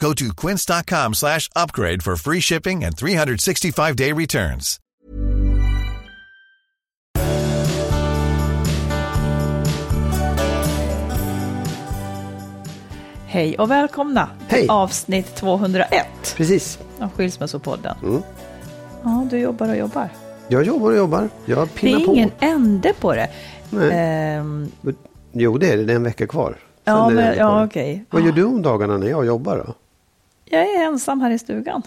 Go to quince.com slash upgrade for free shipping and 365-day returns. Hej och välkomna Hej. till avsnitt 201 Precis. av Skilsmässopodden. Mm. Ja, du jobbar och jobbar. Jag jobbar och jobbar. Jag Det är på. ingen ände på det. Nej. Ehm, Jo, det är det. Det är en vecka kvar. Sen ja, men, ja, okej. Vad gör du om dagarna när jag jobbar då? Jag är ensam här i stugan.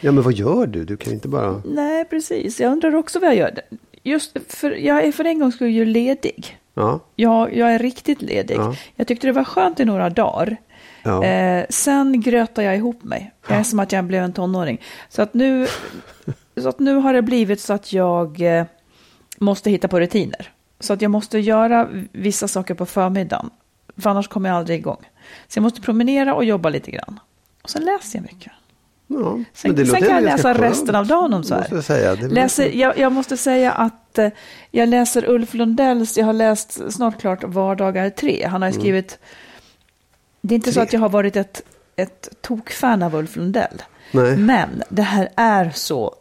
Ja, men vad gör du? Du kan inte bara... Nej, precis. Jag undrar också vad jag gör. Just för, jag är för en gångs skull ju ledig. Ja, Jag, jag är riktigt ledig. Ja. Jag tyckte det var skönt i några dagar. ja. Eh, sen grötar jag ihop mig. Jag är som att jag blev en tonåring. Så att nu, så att nu har det blivit så att jag eh, måste hitta på rutiner. Så att jag måste göra vissa saker på förmiddagen. För annars kommer jag aldrig igång. Så jag måste promenera och jobba lite grann. Och sen läser jag mycket. ja. Sen, det sen kan jag läsa skönt, resten av dagen om så här. Måste jag, säga. Det Läser, jag, jag måste säga att eh, jag läser Ulf Lundells, jag har läst snart klart Vardagar 3. Han har ju skrivit, det är inte så Tre. att jag har varit ett, ett tokfan av Ulf Lundell. Nej. Men det här är så,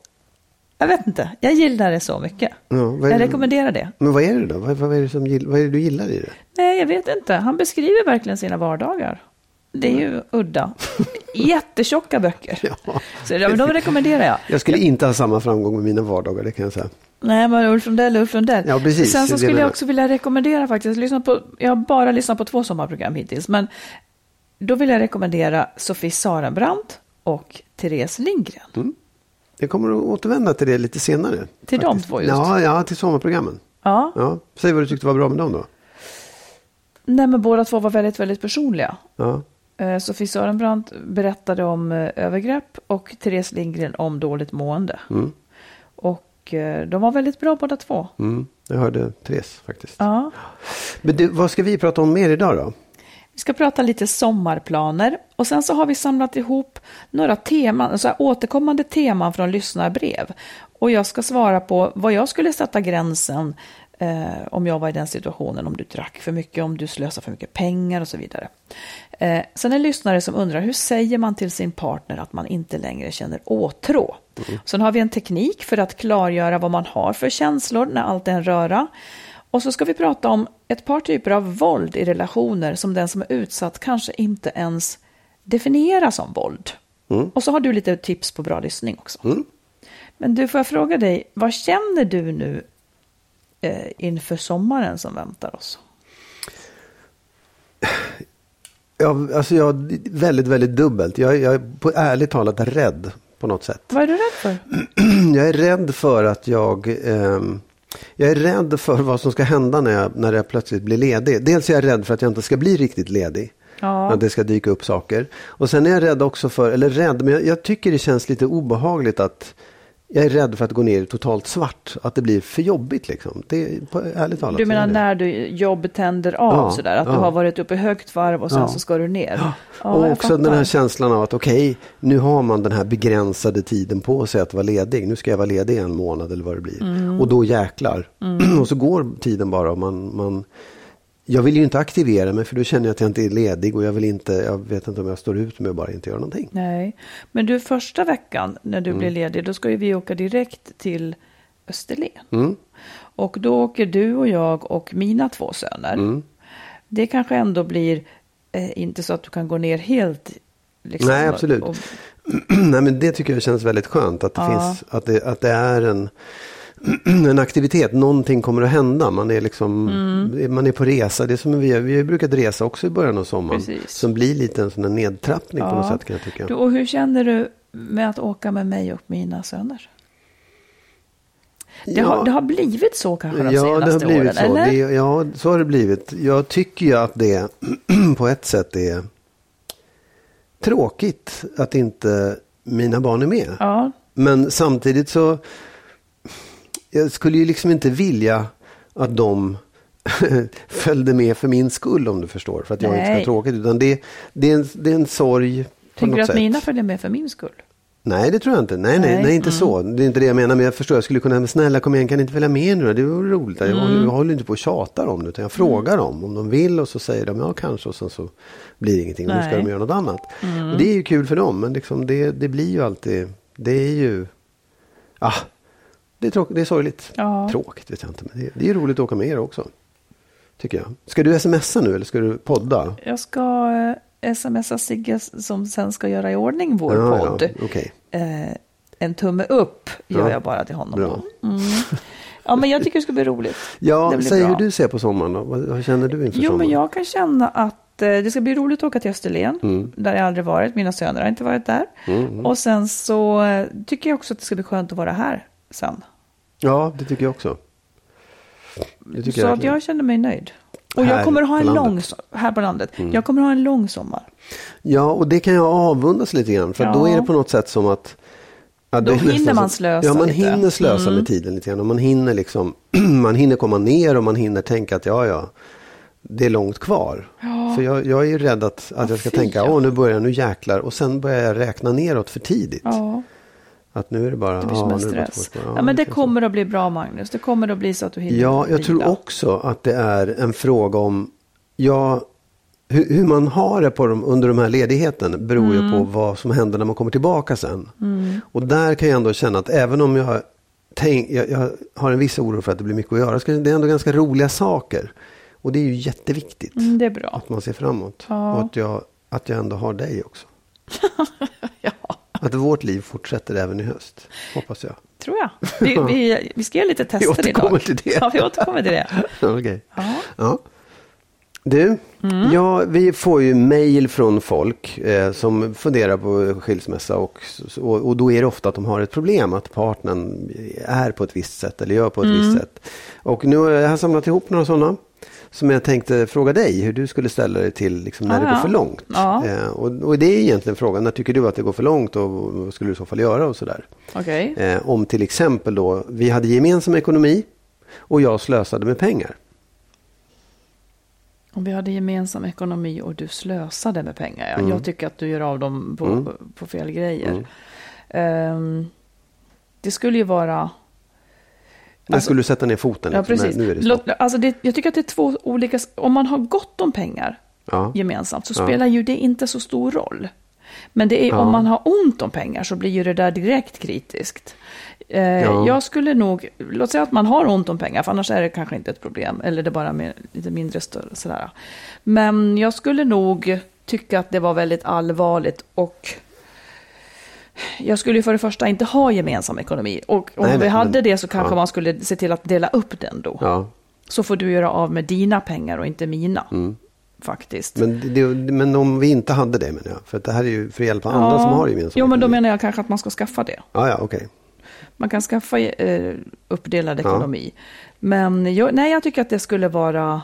jag vet inte, jag gillar det så mycket. Ja, är Jag det- rekommenderar det. Men vad är det då? Vad, vad, är det som, vad är det du gillar i det? Nej, jag vet inte. Han beskriver verkligen sina vardagar. Det är ju udda. Jättetjocka böcker. Ja. Så men de rekommenderar jag. Jag skulle inte ha samma framgång med mina vardagar, det kan jag säga. Nej, men Ulf Lundell, Ulf Lundell. Ja, precis. Sen så är skulle jag också vilja rekommendera faktiskt, lyssna på, jag har bara lyssnat på två sommarprogram hittills, men då vill jag rekommendera Sofie Sarenbrant och Therese Lindgren. Jag kommer att återvända till det lite senare. Till de två just? Ja, ja, till sommarprogrammen. Ja, Ja. Säg vad du tyckte var bra med dem då. nej men båda två var väldigt, väldigt personliga. Ja. Eh, Sofie Sarenbrant berättade om eh, övergrepp och Therese Lindgren om dåligt mående. Mm. Och eh, de var väldigt bra båda två. Mm. Jag hörde Therese faktiskt. Ja. Men du, vad ska vi prata om mer idag då? Vi ska prata lite sommarplaner och sen så har vi samlat ihop några teman, så här återkommande teman från lyssnarbrev. Och jag ska svara på vad jag skulle sätta gränsen eh, om jag var i den situationen, om du drack för mycket, om du slösar för mycket pengar och så vidare. Eh, sen det lyssnare som undrar hur säger man till sin partner att man inte längre känner åtrå? Sen har vi en teknik för att klargöra vad man har för känslor när allt är en röra. Och så ska vi prata om ett par typer av våld i relationer som den som är utsatt kanske inte ens definierar som våld. Och så har du lite tips på bra lyssning också. Men du, får jag fråga dig, vad känner du nu eh, inför sommaren som väntar oss? Ja, alltså jag väldigt, väldigt dubbelt. Jag, jag är på ärligt talat rädd på något sätt. Vad är du rädd för? Jag är rädd för att jag... ehm, jag är rädd för vad som ska hända när jag, när jag plötsligt blir ledig. Dels är jag rädd för att jag inte ska bli riktigt ledig. Ja. Att det ska dyka upp saker. Och sen är jag rädd också för, eller rädd, men jag, jag tycker det känns lite obehagligt att jag är rädd för att gå ner i totalt svart. Att det blir för jobbigt liksom. Det är på, ärligt talat. Du menar när du jobb tänder av Ja, sådär? Att du ja. har varit uppe i högt varv och sen Ja. så ska du ner? Och också den här känslan av att okej, nu har man den här begränsade tiden på sig att vara ledig. Nu ska jag vara ledig en månad eller vad det blir. Mm. Och då jäklar. och så går tiden bara och man, man jag vill ju inte aktivera mig för då känner jag att jag inte är ledig och jag vill inte, jag vet inte om jag står ut med att bara inte göra någonting. Nej, men du första veckan när du Mm. blir ledig, då ska ju vi åka direkt till Österlen. Mm. Och då åker du och jag och mina två söner. Mm. Det kanske ändå blir eh, inte så att du kan gå ner helt. Liksom, Nej, absolut. Och, Nej men det tycker jag känns väldigt skönt att det, Ja. finns, att det, att det är en, en aktivitet. Någonting kommer att hända. Man är, liksom, Mm. man är på resa. Det är som vi, vi har brukat resa också i början av sommaren. Precis. Som blir lite en sån här nedtrappning på Ja. något sätt kan jag tycka. du, och hur känner du med att åka med mig och mina söner? Det, Ja. har, det har blivit så kanske de Ja, det senaste har blivit åren, så. eller? Det, ja, så har det blivit. Jag tycker ju att det på ett sätt är tråkigt att inte mina barn är med. Ja, Men samtidigt så jag skulle ju liksom inte vilja att de följde med för min skull om du förstår. För att jag inte ska ha Nej. tråkigt. Utan det, det, är en, det är en sorg tänker något du att sätt. mina följer med för min skull? Nej, det tror jag inte. Nej, nej, Nej. nej, inte så. Det är inte det jag menar. Men jag förstår, jag skulle kunna, men snälla kom igen, kan ni inte följa med nu då? Det vore roligt. Jag, håller, jag håller inte på och tjatar om det. Utan jag frågar dem om de vill och så säger de ja kanske och sen så blir det ingenting. Och nu ska Nej. de göra något annat. Och det är ju kul för dem. Men liksom det, det blir ju alltid, det är ju, ah, det är, tråk, det är sorgligt. Ja. Tråkigt vet jag inte. Men det, det är roligt att åka med er också. Tycker jag. Ska du smsa nu eller ska du podda? Jag ska eh, smsa Sigge som sen ska göra i ordning vår Ja, podd. ja, okej. Eh, en tumme upp gör Ja. jag bara till honom. Bra. Mm. Ja, men jag tycker det ska bli roligt. Ja, säg bra. hur du ser på sommaren då. Vad, känner du inför Jo, sommaren? men jag kan känna att eh, det ska bli roligt att åka till Österlen. Mm. Där jag aldrig varit. Mina söner har inte varit där. Och sen så eh, tycker jag också att det ska bli skönt att vara här sen. Ja, det tycker jag också. Det tycker Så jag att jag känner mig nöjd. Och jag kommer ha en. Mm. lång, här på landet. Jag kommer ha en lång sommar. Ja, och det kan jag avundas lite grann. För Ja. då är det på något sätt som att... Ja, Då hinner man slösa Ja, man lite. Mm. hinner slösa med tiden lite grann. Och man hinner liksom... man hinner komma ner och man hinner tänka att ja, ja. Det är långt kvar. För jag, jag är ju rädd att, att jag ska fy, tänka, ja. åh nu börjar nu jäklar. Och sen börjar jag räkna neråt för tidigt. Ja, Att nu är det bara... det blir som ja, en det stress. två- Ja, men det så. kommer att bli bra, Magnus. Det kommer att bli så att du hinner Ja, jag tror också att det är en fråga om ja, hur, hur man har det på dem, under de här ledigheten beror ju Mm. på vad som händer när man kommer tillbaka sen. Och där kan jag ändå känna att även om jag, tänk, jag, jag har en viss oro för att det blir mycket att göra, så är det ändå ganska roliga saker. Och det är ju jätteviktigt Mm, det är bra. att man ser framåt. Ja. Och att jag, att jag ändå har dig också. Att vårt liv fortsätter även i höst, hoppas jag. tror jag. Vi, vi, vi ska göra lite tester återkommer idag. till det. Ja, vi återkommer till det. Ja. Ja. Du, Mm. ja, vi får ju mejl från folk eh, som funderar på skilsmässa och, och, och då är det ofta att de har ett problem att partnern är på ett visst sätt eller gör på ett Mm. visst sätt. Och nu har jag samlat ihop några sådana som jag tänkte fråga dig hur du skulle ställa dig till liksom, när Ja, det går för långt. Ja. Eh, och, och det är egentligen frågan, när tycker du att det går för långt och vad skulle du i så fall göra och sådär. Okej. Eh, om till exempel då, vi hade gemensam ekonomi och jag slösade med pengar. Om vi hade gemensam ekonomi och du slösade med pengar. Ja. Mm. Jag tycker att du gör av dem på, Mm. på fel grejer. Mm. Ehm, det skulle ju vara... När Alltså- skulle du sätta ner foten? Ja, liksom? precis. Nu är det stopp. alltså det, jag tycker att det är två olika... Om man har gott om pengar Ja. gemensamt så Ja. spelar ju det inte så stor roll. Men det är, Ja. om man har ont om pengar så blir ju det där direkt kritiskt. Eh, Ja. Jag skulle nog, låt säga att man har ont om pengar, för annars är det kanske inte ett problem. Eller det är bara med lite mindre större sådär. Men jag skulle nog tycka att det var väldigt allvarligt och jag skulle ju för det första inte ha gemensam ekonomi. Och om Nej, vi hade men- det så kanske ja. man skulle se till att dela upp den då. Ja. Så får du göra av med dina pengar och inte mina. Mm. Faktiskt. Men, det, men om vi inte hade det menar jag. För det här är ju för att hjälpa andra som har gemensam Jo, men då menar jag kanske att man ska skaffa det. Ja, ja, okej. Man kan skaffa eh, uppdelad Ja. ekonomi. Men jag, nej, jag tycker att det skulle vara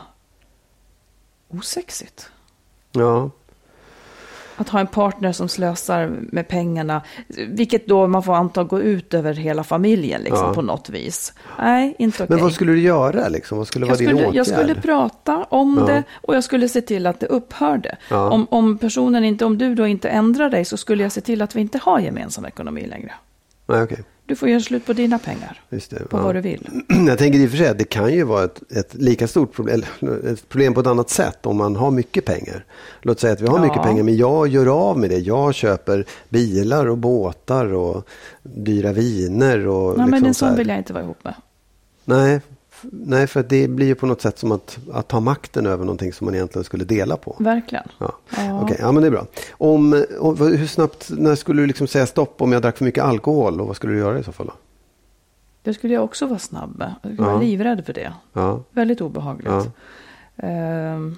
osexigt. Ja. Att ha en partner som slösar med pengarna, vilket då man får anta gå ut över hela familjen liksom, Ja. på något vis. Nej, inte okej. Men vad skulle du göra liksom? Vad skulle vara jag, din skulle, åtgärd? jag skulle prata om Ja. det och jag skulle se till att det upphörde. Ja. Om, om personen inte, om du då inte ändrar dig så skulle jag se till att vi inte har gemensam ekonomi längre. Nej, okej. Du får göra slut på dina pengar, det. på ja. vad du vill. Jag tänker i och för sig att det kan ju vara ett, ett lika stort problem, eller ett problem på ett annat sätt om man har mycket pengar. Låt säga att vi har Ja. mycket pengar men jag gör av med det. Jag köper bilar och båtar och dyra viner. Och Nej, men liksom en så här. sån vill jag inte vara ihop med. Nej, nej, för det blir ju på något sätt som att, att ta makten över någonting som man egentligen skulle dela på. Verkligen. Ja. Ja. Okej, ja men det är bra. Om, om, hur snabbt, när skulle du liksom säga stopp om jag drack för mycket alkohol och vad skulle du göra i så fall? Då? Det skulle jag också vara snabb med. Jag skulle Ja. vara livrädd för det. Ja, Väldigt obehagligt. Ja. Ehm.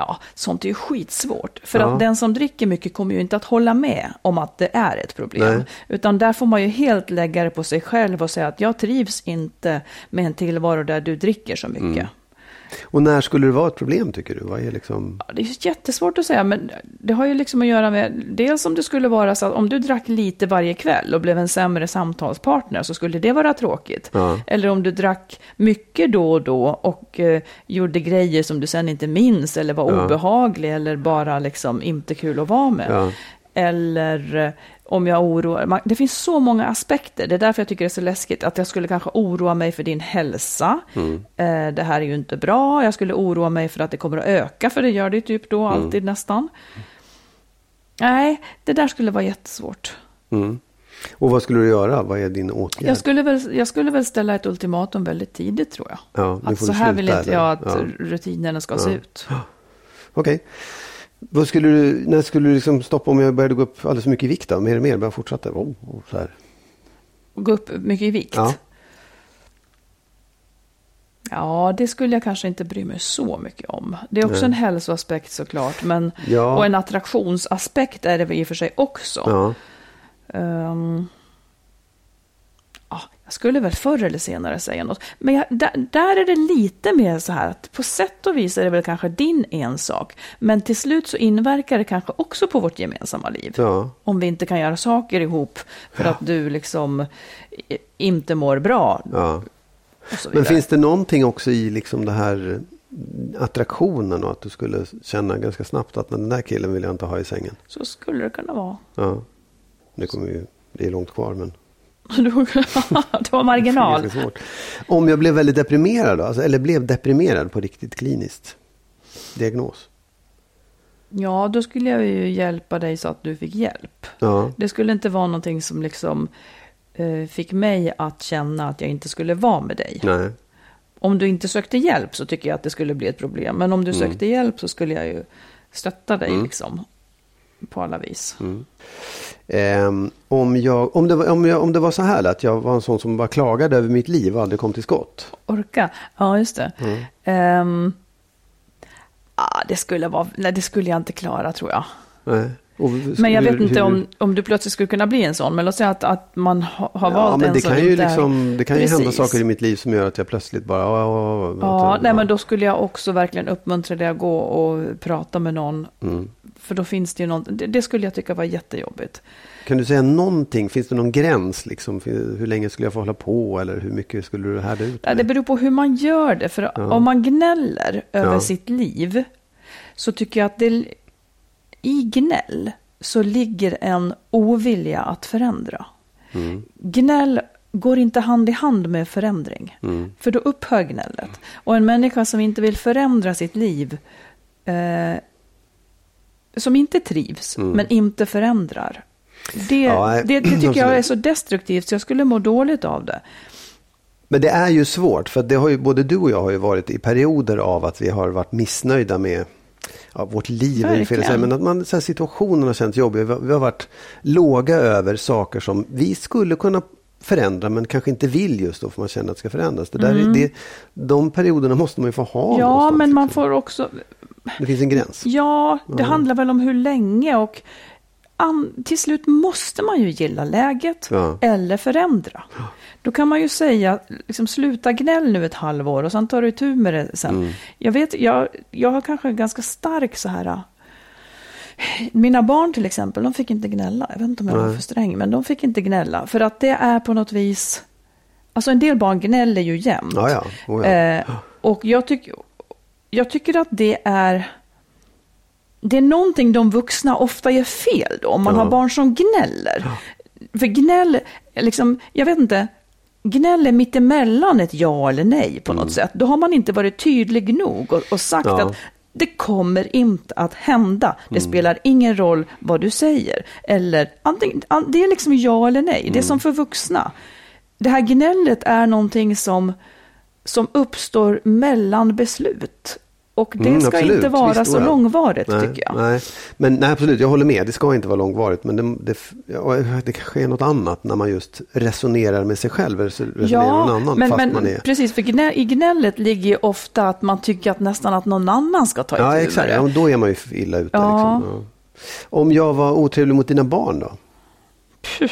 Ja, sånt är ju skitsvårt. För Ja. att den som dricker mycket kommer ju inte att hålla med om att det är ett problem. Nej. Utan där får man ju helt lägga det på sig själv och säga att jag trivs inte med en tillvaro där du dricker så mycket. Mm. Och när skulle det vara ett problem tycker du? Vad är liksom... Ja, Det är jättesvårt att säga, men det har ju liksom att göra med, dels om det skulle vara så att om du drack lite varje kväll och blev en sämre samtalspartner så skulle det vara tråkigt. Ja. Eller om du drack mycket då och då och eh, gjorde grejer som du sen inte minns eller var Ja. obehaglig eller bara liksom inte kul att vara med. Eller om jag oroar Det finns så många aspekter. Det är därför jag tycker det är så läskigt. Att jag skulle kanske oroa mig för din hälsa. Mm. Eh, det här är ju inte bra. Jag skulle oroa mig för att det kommer att öka. För det gör det ju typ då Mm. alltid nästan. Nej, det där skulle vara jättesvårt. Mm. Och vad skulle du göra? Vad är din åtgärd? Jag skulle, väl, jag skulle väl ställa ett ultimatum väldigt tidigt tror jag. Ja, Att så här vill inte jag att? Ja. rutinerna ska se ut. Okej. Vad skulle du, när skulle du liksom stoppa om jag började gå upp alldeles för mycket i vikt? Då? Mer och mer? Bara fortsätta? Oh, oh, så här. Gå upp mycket i vikt. Ja. Ja, det skulle jag kanske inte bry mig så mycket om. Det är också Nej. en hälsoaspekt såklart. Men, Ja. Och en attraktionsaspekt är det i och för sig också. Ja. Ja, jag skulle väl förr eller senare säga något. Men jag, där, där är det lite mer så här att på sätt och vis är det väl kanske din ensak. Men till slut så inverkar det kanske också på vårt gemensamma liv. Ja. Om vi inte kan göra saker ihop för att du liksom inte mår bra. ja. Men finns det någonting också i liksom det här attraktionen och att du skulle känna ganska snabbt att den där killen vill jag inte ha i sängen? Så skulle det kunna vara. Ja. Det, kommer ju, det är långt kvar men det var marginal. det svårt. Om jag blev väldigt deprimerad då? Alltså, eller blev deprimerad på riktigt kliniskt? Diagnos? Ja, då skulle jag ju hjälpa dig så att du fick hjälp. Ja. Det skulle inte vara någonting som liksom eh, fick mig att känna att jag inte skulle vara med dig. Nej. Om du inte sökte hjälp så tycker jag att det skulle bli ett problem. Men om du Mm. sökte hjälp så skulle jag ju stötta dig liksom. På alla vis. Mm. Ehm, om, jag, om, det om, jag, om det var så här att jag var en sån som bara klagade över mitt liv och aldrig kom till skott. Orka, ja just det. Mm. Ehm, ah, det, skulle vara, nej, det skulle jag inte klara tror jag. Nej. Och Men jag hur- vet inte hur- om, om du plötsligt skulle kunna bli en sån. Men låt säga att, att man ha, har Ja, valt men en det som kan ju inte liksom, det kan ju hända Precis. saker i mitt liv som gör att jag plötsligt bara... Ja, ja, Ja, nej, men då skulle jag också verkligen uppmuntra dig att gå och prata med någon. Mm. För då finns det ju något, det, det skulle jag tycka var jättejobbigt. Kan du säga någonting? Finns det någon gräns? Liksom? Hur länge skulle jag få hålla på? Eller hur mycket skulle du härda ut? Med? det beror på hur man gör det. För Ja. om man gnäller över Ja. sitt liv så tycker jag att det, i gnäll så ligger en ovilja att förändra. Mm. Gnäll går inte hand i hand med förändring. Mm. För då upphör gnället. Och en människa som inte vill förändra sitt liv, eh, som inte trivs, Mm. men inte förändrar. Det, Ja, det, det tycker jag är så destruktivt så jag skulle må dåligt av det. Men det är ju svårt. För det har ju, både du och jag har ju varit i perioder av att vi har varit missnöjda med ja, vårt liv. Verkligen. Men att man, så här, situationen har känts jobbig. Vi har, vi har varit låga över saker som vi skulle kunna förändra men kanske inte vill just då för man känner att det ska förändras. Det där, är- det, de perioderna måste man ju få ha. Mm. Ja, men man liksom. får också... Det finns en gräns. Ja, det handlar väl om hur länge och an, till slut måste man ju gilla läget Ja. eller förändra. Då kan man ju säga, liksom, sluta gnäll nu ett halvår och sen tar du itu med det sen. Mm. Jag vet, jag, jag har kanske en ganska stark så här Mina barn till exempel, de fick inte gnälla. Jag vet inte om jag var Nej. för sträng, men de fick inte gnälla. För att det är på något vis... Alltså en del barn gnäller ju jämt. Ja, ja. Oh, ja. Eh, och jag, tyck, jag tycker att det är... Det är någonting de vuxna ofta gör fel då, om man Ja. har barn som gnäller. För gnäll, liksom, jag vet inte, gnäll är mittemellan ett ja eller nej på något sätt. Då har man inte varit tydlig nog och, och sagt Mm. Ja. Mm. att det kommer inte att hända. Det spelar ingen roll vad du säger. Eller antingen, an, det är liksom ja eller nej. Mm. Det är som för vuxna. Det här gnället är någonting som, som uppstår mellan beslut. Och det Mm, ska absolut. inte vara Visst, så ja. långvarigt nej, tycker jag. Nej. Men nej, absolut, jag håller med. Det ska inte vara långvarigt. Men det, det, ja, det kanske är något annat när man just resonerar med sig själv. Resonerar med någon annan men, fast men man är... precis, för gnä, i gnället ligger ju ofta att man tycker att nästan att någon annan ska ta Ja, exakt. det. Ja, då är man ju illa ute. Ja. Liksom. Ja. Om jag var otrevlig mot dina barn då? Hur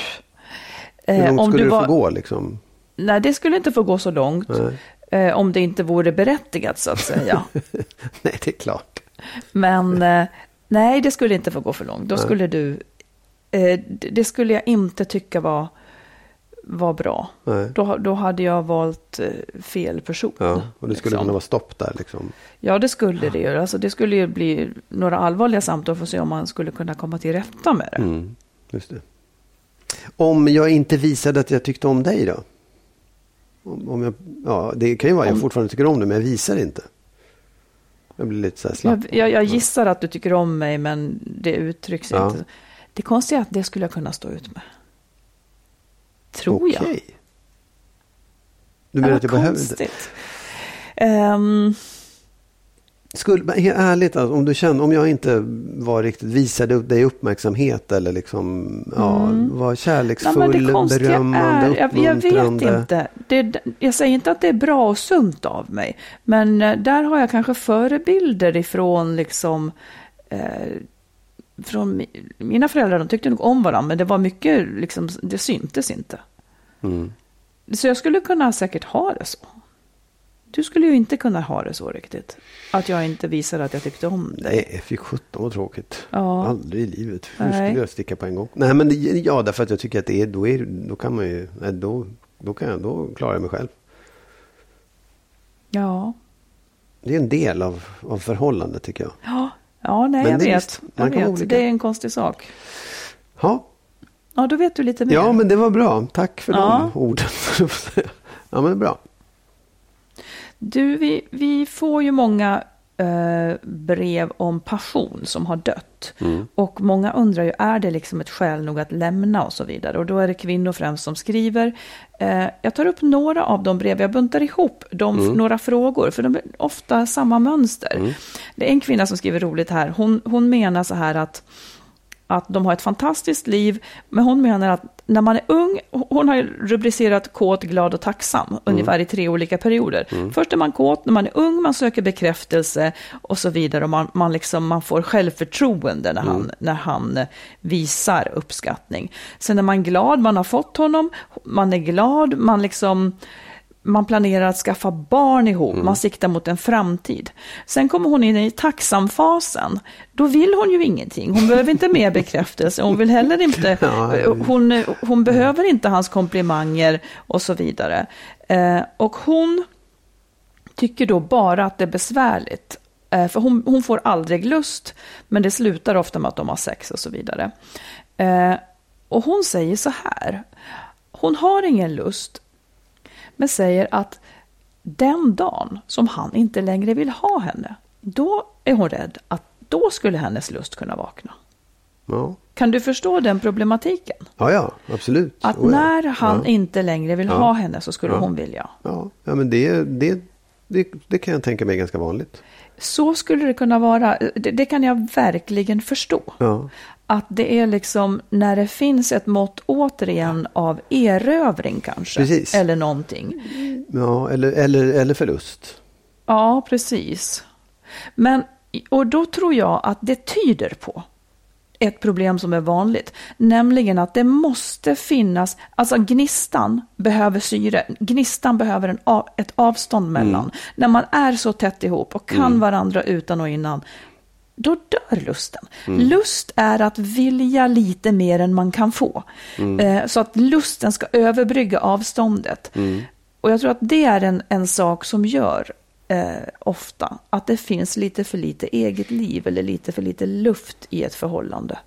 Eh, långt om skulle du var, få gå? Liksom? Nej, det skulle inte få gå så långt. Nej. Eh, om det inte vore berättigat så att säga. nej, det är klart. Men eh, nej, det skulle inte få gå för långt. Då skulle du... Eh, det skulle jag inte tycka var, var bra. Nej. Då, då hade jag valt eh, fel person. Ja, och det skulle liksom. kunna vara stopp där. Liksom. Ja, det skulle det ju. Alltså, det skulle ju bli några allvarliga samtal för att se om man skulle kunna komma till rätta med det. Mm, just det. Om jag inte visade att jag tyckte om dig då? Om, jag, ja, det kan ju vara att jag fortfarande tycker om dig, men jag visar inte. Jag blir lite så här slapp. Jag, jag, jag gissar att du tycker om mig, men det uttrycks Ja. inte. Det konstiga är att det skulle jag kunna stå ut med. Tror jag. Okej. Du menar Ja, att jag vad behöver inte? konstigt. Skulle, ärligt, alltså, om, du känner, om jag inte var riktigt, visade dig uppmärksamhet eller liksom, ja, var Mm. nej, kärleksfull, konstiga berömmande, är, jag, jag vet inte. Det, jag säger inte att det är bra och sunt av mig. Men eh, där har jag kanske förebilder ifrån liksom eh, från mi- mina föräldrar, de tyckte nog om varandra, men det var mycket, liksom, det syntes inte. Mm. Så jag skulle kunna säkert ha det så. Du skulle ju inte kunna ha det så riktigt. Att jag inte visade att jag tyckte om dig. Nej, fy sjutton vad tråkigt. Ja. Aldrig i livet. Hur Nej. skulle jag sticka på en gång? Nej, men det, ja, därför att jag tycker att det är, då, är, då kan man ju, då, då, kan jag, då klarar jag mig själv. Ja, Det är en del av, av förhållandet tycker jag. ja, ja nej, Men jag vet. visst, man Jag vet. Det är en konstig sak. Ja, Ja, då vet du lite mer. ja men det var bra. Tack för Ja. de orden. ja, men det är bra. Du, vi, vi får ju många eh, brev om passion som har dött. Mm. Och många undrar ju, är det liksom ett skäl nog att lämna och så vidare? Och då är det kvinnor främst som skriver. Eh, jag tar upp några av de brev, jag buntar ihop de, Mm. några frågor, för de är ofta samma mönster. Det är en kvinna som skriver roligt här, hon, hon menar så här att att de har ett fantastiskt liv, men hon menar att när man är ung, hon har rubricerat kåt, glad och tacksam, ungefär i tre olika perioder. Först är man kåt när man är ung, man söker bekräftelse och så vidare, och man, man, liksom, man får självförtroende när han, när han visar uppskattning. Sen är man glad, man har fått honom, man är glad, man liksom man planerar att skaffa barn ihop, man siktar mot en framtid. Sen kommer hon in i tacksamfasen. Då vill hon ju ingenting. Hon behöver inte mer bekräftelse. Hon vill heller inte, Ja. hon, hon behöver inte hans komplimanger och så vidare. Eh, och hon tycker då bara att det är besvärligt. Eh, för hon, hon får aldrig lust, men det slutar ofta med att de har sex och så vidare. Eh, och hon säger så här. Hon har ingen lust, men säger att den dagen som han inte längre vill ha henne, då är hon rädd att då skulle hennes lust kunna vakna. Ja, Kan du förstå den problematiken? ja, ja absolut. Att Oh, ja. när han ja. inte längre vill ha henne så skulle hon vilja. Ja, ja men det, det, det, det kan jag tänka mig är ganska vanligt. Så skulle det kunna vara. Det, det kan jag verkligen förstå. Att det är liksom när det finns ett mått återigen av erövring kanske. Precis. Eller någonting. ja eller, eller, eller förlust. Ja, precis. Men, och då tror jag att det tyder på ett problem som är vanligt, nämligen att det måste finnas, alltså gnistan behöver syre, gnistan behöver en, ett avstånd mellan. När man är så tätt ihop och kan varandra utan och innan, då dör lusten. Lust är att vilja lite mer än man kan få. Eh, så att lusten ska överbrygga avståndet. Och jag tror att det är en, en sak som gör eh, ofta att det finns lite för lite eget liv eller lite för lite luft i ett förhållande.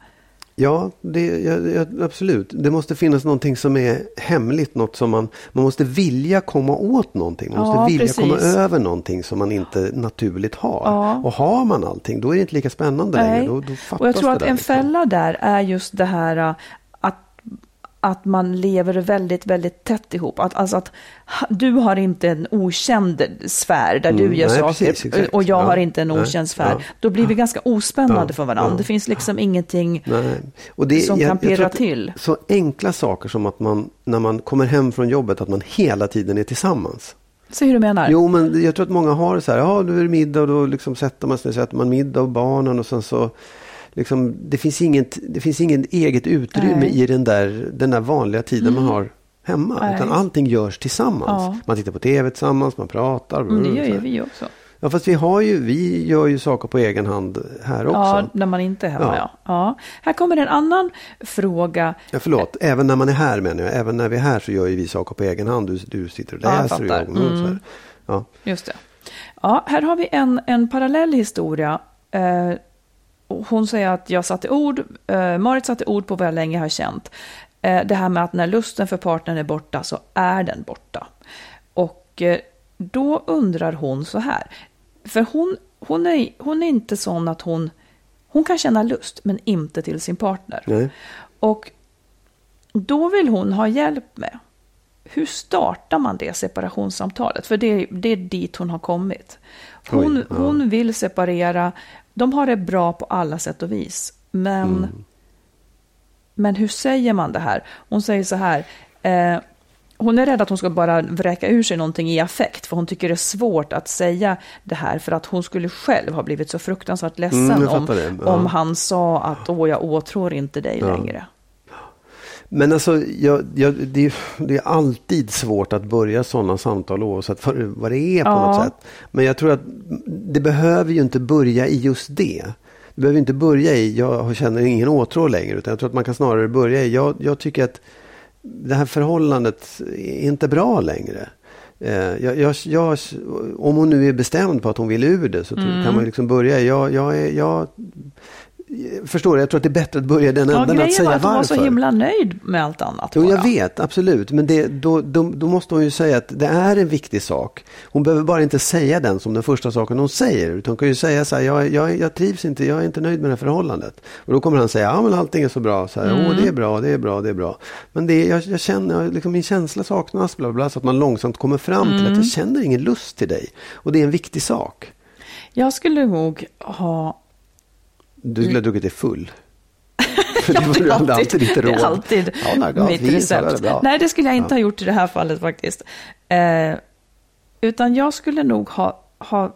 Ja, det, ja, ja, absolut. Det måste finnas någonting som är hemligt. Något som man, man måste vilja komma åt någonting. Man måste Ja, vilja precis. komma över någonting som man inte naturligt har. Och har man allting, då är det inte lika spännande längre. Nej. Då, då fattas Och jag tror att en liksom. fälla där är just det här äh, att man lever väldigt, väldigt tätt ihop. Att, alltså att du har inte en okänd sfär där Mm, du gör nej, saker precis, exakt. och jag Ja. har inte en Nej, okänd sfär. ja. Då blir vi ganska ospännande Ja, för varandra. Det finns liksom ingenting det, som jag- kan pirra till. Så enkla saker som att man, när man kommer hem från jobbet, att man hela tiden är tillsammans. Se hur du menar? Jo, men jag tror att många har det så här. Ja, nu är det middag och då liksom sätter man sig, sätter man middag och barnen och sen så liksom, det finns inget, det finns ingen eget utrymme Nej. Mm. i den där, den där vanliga tiden man har hemma. Nej. Utan allting görs tillsammans. Ja. Man tittar på tv tillsammans, man pratar. Men det så gör ju vi också. Ja, fast vi har ju, vi gör ju saker på egen hand här också. Ja, Ja, när man inte är hemma. Ja. Ja. Ja. Här kommer en annan fråga. förlåt, även när man är här menar jag. Även när vi är här så gör ju vi saker på egen hand. Du, du sitter och Ja, jag läser och jag och så här. Mm. Ja. Just det. Ja, här har vi en, en parallell historia. Eh, hon säger att jag satte ord, eh, Marit satte ord på vad jag länge har känt. Eh, det här med att när lusten för partnern är borta så är den borta. Och eh, då undrar hon så här. För hon, hon, är, hon är inte sån att hon, hon kan känna lust men inte till sin partner. Nej. Och då vill hon ha hjälp med. Hur startar man det separationssamtalet? För det, det är dit hon har kommit. Hon, Oj, ja. hon vill separera. De har det bra på alla sätt och vis. Men, Mm. men hur säger man det här? Hon säger så här. Eh, hon är rädd att hon ska bara vräka ur sig någonting i affekt. För hon tycker det är svårt att säga det här. För att hon skulle själv ha blivit så fruktansvärt ledsen Mm, om. Ja. om han sa att åh, jag åtrår inte dig Ja. längre. Men alltså, jag, jag, det, är- det är alltid svårt att börja sådana samtal oavsett vad det är på Ja. något sätt. Men jag tror att det behöver ju inte börja i just det. Det behöver inte börja i, jag känner ingen åtrå längre. Utan jag tror att man kan snarare börja i, jag, jag tycker att det här förhållandet är inte bra längre. Eh, Jag, jag, jag, om hon nu är bestämd på att hon vill ur det så Mm. kan man liksom börja jag, jag, är- jag, förstår du, jag tror att det är bättre att börja den Ja, änden att grejen säga var att hon var varför. så himla nöjd med allt annat. Jo, bara. jag vet, absolut. Men det, då, då, då måste hon ju säga att det är en viktig sak. Hon behöver bara inte säga den som den första saken hon säger. Utan hon kan ju säga så här, jag, jag, jag trivs inte, jag är inte nöjd med det här förhållandet. Och då kommer han säga, ja men allting är så bra. Så här, Mm. Åh, det är bra, det är bra, det är bra. Men det, jag, jag känner, liksom, min känsla saknas, bla, bla, bla, så att man långsamt kommer fram till Mm. att jag känner ingen lust till dig. Och det är en viktig sak. Jag skulle nog ha... Du skulle ha druckit dig full. Ja, det var ju alltid ditt råd. Det är alltid Ja, mitt är det recept. Nej, det skulle jag inte ha gjort i det här fallet faktiskt. Eh, utan jag skulle nog ha, ha...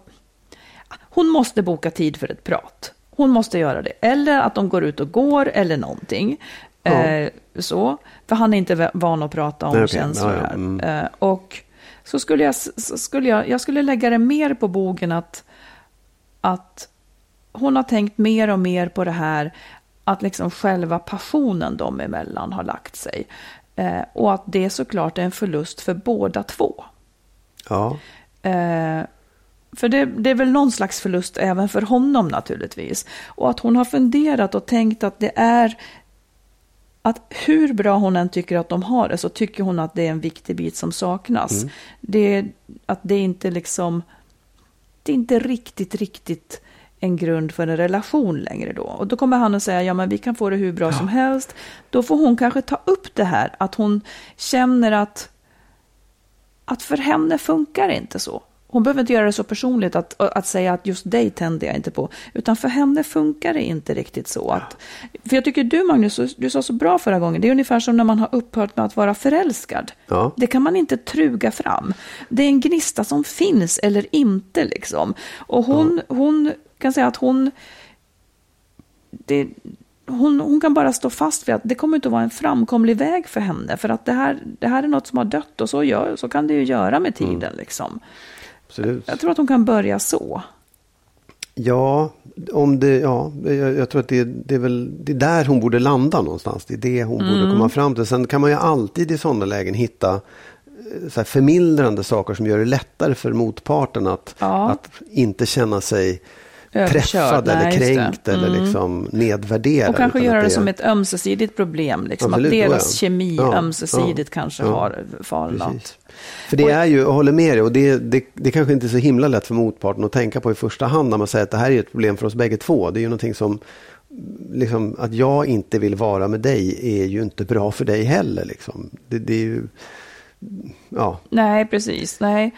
Hon måste boka tid för ett prat. Hon måste göra det. Eller att de går ut och går eller någonting. Eh, så. För han är inte va- van att prata om Nej, okej. känslor Ja, ja. här. Mm. Eh, och så skulle jag, så skulle jag, jag skulle lägga det mer på bogen att, att hon har tänkt mer och mer på det här att liksom själva passionen dem emellan har lagt sig. Eh, och att det såklart är en förlust för båda två. Ja. Eh, för det, det är väl någon slags förlust även för honom naturligtvis. Och att hon har funderat och tänkt att det är att hur bra hon än tycker att de har det så tycker hon att det är en viktig bit som saknas. Det, att det inte liksom, det är inte riktigt, riktigt en grund för en relation längre då. Och då kommer han att säga, ja men vi kan få det hur bra som helst. Då får hon kanske ta upp det här, att hon känner att, att för henne funkar det inte så. Hon behöver inte göra det så personligt att, att säga att just dig tänder jag inte på. Utan för henne funkar det inte riktigt så. Att, för jag tycker du Magnus, du sa så bra förra gången, det är ungefär som när man har upphört med att vara förälskad. Ja. Det kan man inte truga fram. Det är en gnista som finns eller inte liksom. Och hon, hon kan säga att hon, det, hon, hon kan bara stå fast vid att det kommer inte att vara en framkomlig väg för henne. För att det här, det här är något som har dött och så, gör, så kan det ju göra med tiden. Liksom. Absolut. Jag tror att hon kan börja så. Ja, om det, ja jag, jag tror att det, det, är väl det är där hon borde landa någonstans. Det är det hon mm. borde komma fram till. Sen kan man ju alltid i sådana lägen hitta eh, så förmildrande saker som gör det lättare för motparten att, ja. att inte känna sig träffad eller kränkt mm. eller liksom nedvärderad. Och kanske göra det, som ett ömsesidigt problem. Liksom, att deras ja. kemi ja, ömsesidigt ja, kanske har falnat. För det är ju, jag håller med dig, och det, det, det kanske inte är så himla lätt för motparten att tänka på i första hand när man säger att det här är ett problem för oss bägge två. Det är ju någonting som, liksom, att jag inte vill vara med dig är ju inte bra för dig heller. Liksom. Det, det är ju, ja. Nej, precis. Nej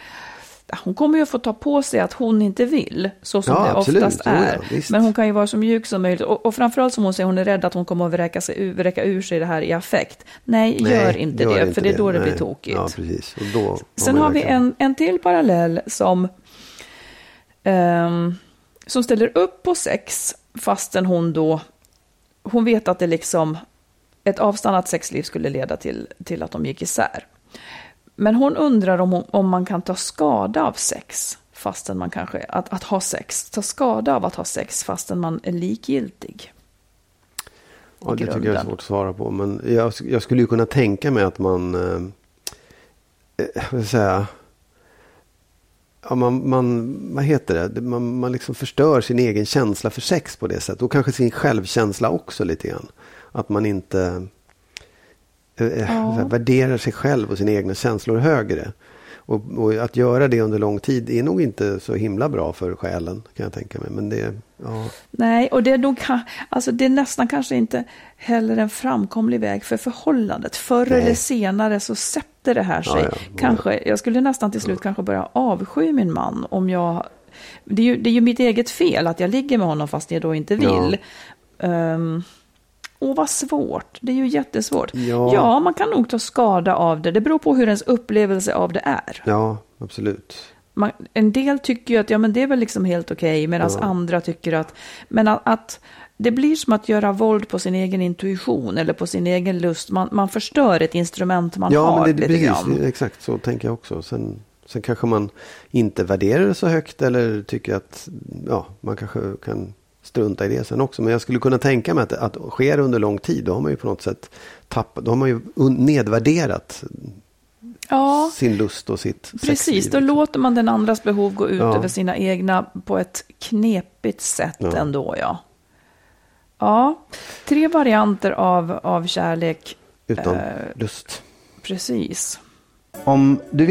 hon kommer ju att få ta på sig att hon inte vill, så som ja, det absolut. oftast är. Ja, Men hon kan ju vara så mjuk som möjligt. Och, och framförallt som hon säger, hon är rädd att hon kommer att vräka, sig, vräka ur sig det här i affekt. Nej, Nej gör inte gör det, inte för det är då det, blir tokigt. Ja, precis. Och då Sen har vi en, en till parallell som, um, som ställer upp på sex, fastän hon då, hon vet att det liksom, ett avstannat sexliv skulle leda till, till att de gick isär. Men hon undrar om, hon, om man kan ta skada av sex fastän man kanske, att, att ha sex, ta skada av att ha sex fastän man är likgiltig. Ja, det tycker jag är svårt att svara på. Men jag, jag skulle ju kunna tänka mig att man, eh, eh vad säga, ja, man, man, vad heter det, man, man liksom förstör sin egen känsla för sex på det sättet. Och kanske sin självkänsla också lite grann. Att man inte ja. värderar sig själv och sina egna känslor högre. Och, och, att göra det under lång tid är nog inte så himla bra för själen kan jag tänka mig. Men det, ja. Nej, och det är, nog, alltså det är nästan kanske inte heller en framkomlig väg för förhållandet. Förr Nej. eller senare så sätter det här sig. Ja, ja, kanske, jag skulle nästan till slut kanske börja avsky min man om jag... Det är, ju, det är ju mitt eget fel att jag ligger med honom fast jag då inte vill. Um, Åh, vad svårt. Det är ju jättesvårt. Ja. ja, man kan nog ta skada av det. Det beror på hur ens upplevelse av det är. Ja, absolut. Man, en del tycker ju att ja, men det är väl liksom helt okej, okay, medan ja. andra tycker att, men att, att, det blir som att göra våld på sin egen intuition eller på sin egen lust. Man, man förstör ett instrument man ja, har men det, lite precis, grann. Exakt så tänker jag också. Sen, sen kanske man inte värderar det så högt eller tycker att ja, man kanske kan strunta i det sen också. Men jag skulle kunna tänka mig att, att sker under lång tid, då har man ju på något sätt tappat, då har man ju nedvärderat ja, sin lust och sitt Precis, sexliv, då liksom. låter man den andras behov gå ut ja. över sina egna på ett knepigt sätt ja. ändå, ja. Ja, tre varianter av, av kärlek. Utan eh, lust. Precis. Om du